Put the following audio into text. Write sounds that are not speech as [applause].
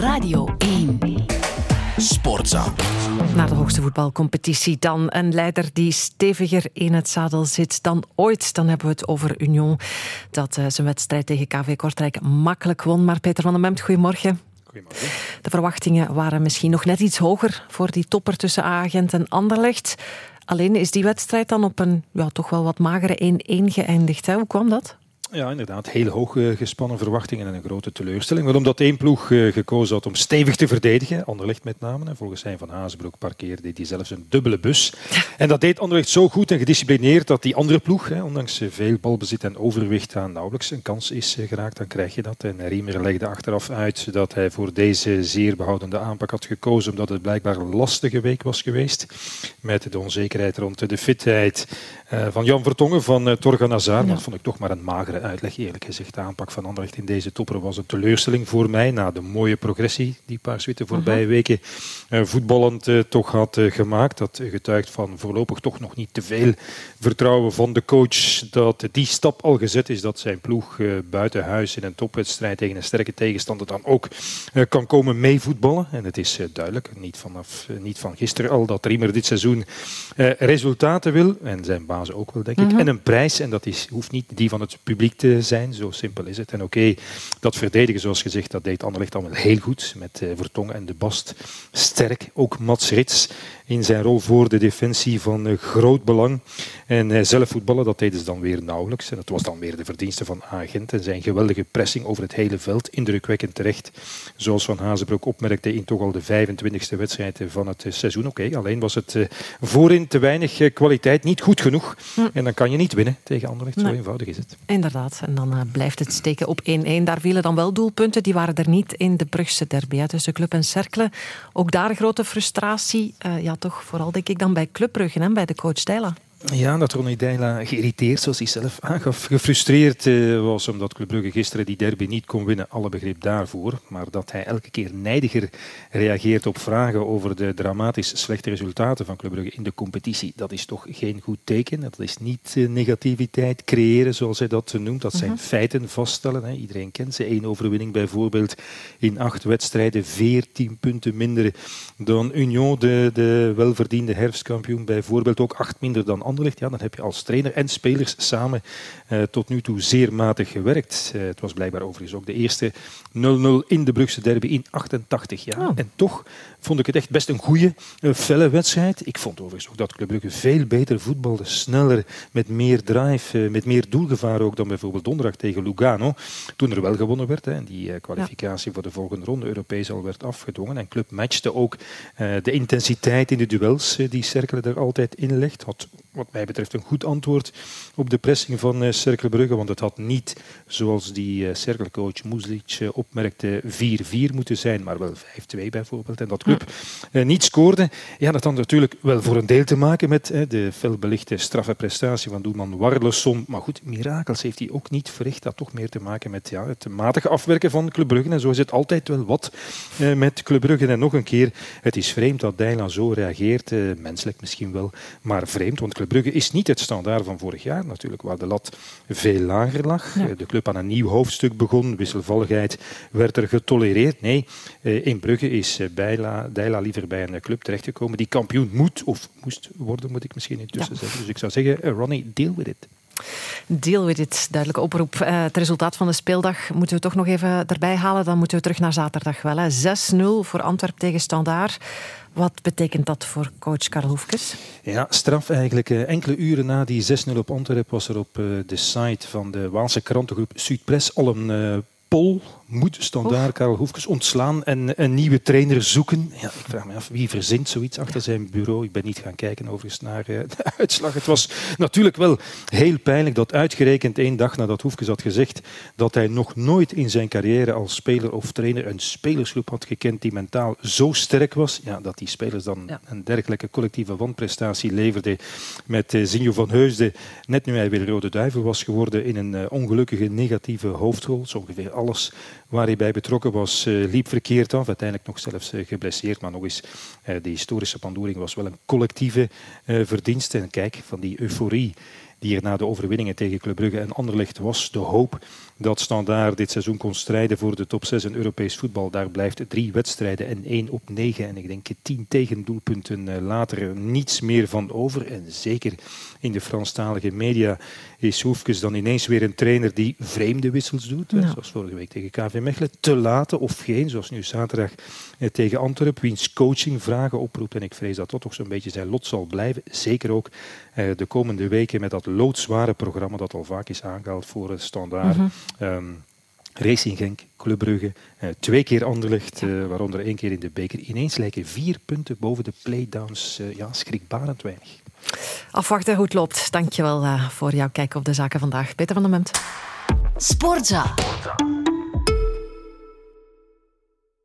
Radio 1. Sportza. Naar de hoogste voetbalcompetitie dan. Een leider die steviger in het zadel zit dan ooit. Dan hebben we het over Union. Dat uh, zijn wedstrijd tegen KV Kortrijk makkelijk won. Maar Peter van den Bemt, goedemorgen. Goedemorgen. De verwachtingen waren misschien nog net iets hoger voor die topper tussen Agent en Anderlecht. Alleen is die wedstrijd dan op een ja, toch wel wat magere 1-1 geëindigd. Hè? Hoe kwam dat? Ja, inderdaad. Heel hoog uh, gespannen verwachtingen en een grote teleurstelling. Maar omdat één ploeg uh, gekozen had om stevig te verdedigen, Anderlecht met name, en volgens zijn van Hazenbroek parkeerde hij zelfs een dubbele bus. [laughs] En dat deed Anderlecht zo goed en gedisciplineerd dat die andere ploeg, hè, ondanks veel balbezit en overwicht, aan nauwelijks een kans is uh, geraakt. Dan krijg je dat. En Riemer legde achteraf uit dat hij voor deze zeer behoudende aanpak had gekozen, omdat het blijkbaar een lastige week was geweest. Met de onzekerheid rond de fitheid van Jan Vertongen, van Torgan Hazard. Ja. Dat vond ik toch maar een magere uitleg, eerlijk gezegd. De aanpak van Anderlecht in deze topper was een teleurstelling voor mij. Na de mooie progressie die Paars Witte voorbije weken uh, voetballend uh, toch had uh, gemaakt. Dat getuigt van voorlopig toch nog niet te veel vertrouwen van de coach. Dat die stap al gezet is dat zijn ploeg buiten huis in een topwedstrijd tegen een sterke tegenstander dan ook kan komen meevoetballen. En het is duidelijk, niet, vanaf, niet van gisteren al, dat Riemer dit seizoen resultaten wil. En zijn bazen ook wel, denk ik. Mhm. En een prijs, en dat is, hoeft niet die van het publiek zijn. Zo simpel is het. En oké, dat verdedigen, zoals gezegd, dat deed Anderlecht wel heel goed. Met uh, Vertongen en de Bast sterk. Ook Mats Rits in zijn rol voor de defensie van uh, groot belang. En uh, zelf voetballen, dat deden ze dan weer nauwelijks. En dat was dan weer de verdienste van Agent en zijn geweldige pressing over het hele veld. Indrukwekkend terecht, zoals Van Hazenbroek opmerkte in toch al de 25e wedstrijd van het seizoen. Oké, alleen was het voorin te weinig kwaliteit, niet goed genoeg. Hm. En dan kan je niet winnen tegen Anderlecht, zo eenvoudig is het. Inderdaad, en dan blijft het steken op 1-1. Daar vielen dan wel doelpunten, die waren er niet in de Brugse derby hè, tussen Club en Cercle. Ook daar grote frustratie, uh, ja toch vooral denk ik dan bij Club Brugge, hè, bij de coach Dijla. Ja, dat Ronnie Deila geïrriteerd, zoals hij zelf aangaf, gefrustreerd uh, was omdat Club Brugge gisteren die derby niet kon winnen. Alle begrip daarvoor. Maar dat hij elke keer nijdiger reageert op vragen over de dramatisch slechte resultaten van Club Brugge in de competitie, dat is toch geen goed teken. Dat is niet uh, negativiteit creëren, zoals hij dat noemt. Dat zijn uh -huh. feiten vaststellen. Hè. Iedereen kent ze. Eén overwinning bijvoorbeeld in acht wedstrijden, veertien punten minder dan Union, de, de welverdiende herfstkampioen. Bijvoorbeeld ook acht minder dan Anderlecht, ja, dan heb je als trainer en spelers samen uh, tot nu toe zeer matig gewerkt. Uh, het was blijkbaar overigens ook de eerste 0-0 in de Brugse derby in 88 jaar. Oh. En toch vond ik het echt best een goede, uh, felle wedstrijd. Ik vond overigens ook dat Club Brugge veel beter voetbalde, sneller, met meer drive, met meer doelgevaar ook dan bijvoorbeeld donderdag tegen Lugano. Toen er wel gewonnen werd hè, en die kwalificatie ja. voor de volgende ronde Europees al werd afgedwongen. En Club matchte ook de intensiteit in de duels die Cercle er altijd in legt. Had wat mij betreft een goed antwoord op de pressing van uh, Cercle Brugge. Want het had niet, zoals die uh, Cercle-coach Muslic uh, opmerkte, 4-4 moeten zijn, maar wel 5-2 bijvoorbeeld. En dat club uh, niet scoorde. Ja, dat had natuurlijk wel voor een deel te maken met de felbelichte straffe prestatie van doelman Warleson. Maar goed, mirakels heeft hij ook niet verricht. Dat toch meer te maken met ja, het matige afwerken van Club Brugge. En zo is het altijd wel wat met Club Brugge. En nog een keer, het is vreemd dat Dijla zo reageert. menselijk misschien wel, maar vreemd. Want Club Brugge is niet het standaard van vorig jaar natuurlijk, waar de lat veel lager lag. Ja. De club aan een nieuw hoofdstuk begon, wisselvalligheid werd er getolereerd. Nee, in Brugge is Bijla, Dijla liever bij een club terechtgekomen die kampioen moet of moest worden, moet ik misschien intussen ja. zeggen. Dus ik zou zeggen, Ronnie, deal with it. Deal with it, duidelijke oproep. Uh, het resultaat van de speeldag moeten we toch nog even erbij halen. Dan moeten we terug naar zaterdag wel. 6-0 voor Antwerp tegen Standaard. Wat betekent dat voor coach Karl Hoefkes? Ja, straf eigenlijk. Enkele uren na die 6-0 op Antwerp was er op de site van de Waalse krantengroep Zuidpress al een poll. Moet standaard Karel Hoefkes ontslaan en een nieuwe trainer zoeken? Ja, ik vraag me af, wie verzint zoiets achter zijn bureau? Ik ben niet gaan kijken overigens naar [laughs] uh, de uitslag. Het was natuurlijk wel heel pijnlijk dat uitgerekend één dag nadat Hoefkes had gezegd dat hij nog nooit in zijn carrière als speler of trainer een spelersgroep had gekend die mentaal zo sterk was, ja, dat die spelers dan ja. een dergelijke collectieve wanprestatie leverden met uh, Zinjo van Heusden, net nu hij weer Rode Duivel was geworden, in een uh, ongelukkige negatieve hoofdrol. Zo ongeveer alles waar hij bij betrokken was, uh, liep verkeerd af. Uiteindelijk nog zelfs uh, geblesseerd. Maar nog eens, uh, de historische pandoering was wel een collectieve verdienste. En kijk, van die euforie die er na de overwinningen tegen Club Brugge en Anderlecht was. De hoop dat Standaard dit seizoen kon strijden voor de top 6 in Europees voetbal. Daar blijft drie wedstrijden en één op negen. En ik denk tien tegendoelpunten eh, later niets meer van over. En zeker in de Franstalige media is Hoefkes dan ineens weer een trainer die vreemde wissels doet. Zoals vorige week tegen KV Mechelen. Te late of geen, zoals nu zaterdag eh, tegen Antwerpen. Wiens coaching vragen oproept. En ik vrees dat dat toch zo'n beetje zijn lot zal blijven. Zeker ook eh, de komende weken met dat loodzware programma dat al vaak is aangehaald voor het standaard. Mm Racing Genk, Club Brugge, eh, twee keer Anderlecht, eh, waaronder één keer in de beker. Ineens lijken vier punten boven de playdowns. Uh, ja, schrikbarend weinig. Afwachten hoe het loopt. Dankjewel uh, voor jouw kijk op de zaken vandaag. Peter van der Munt. Sportza. Sportza.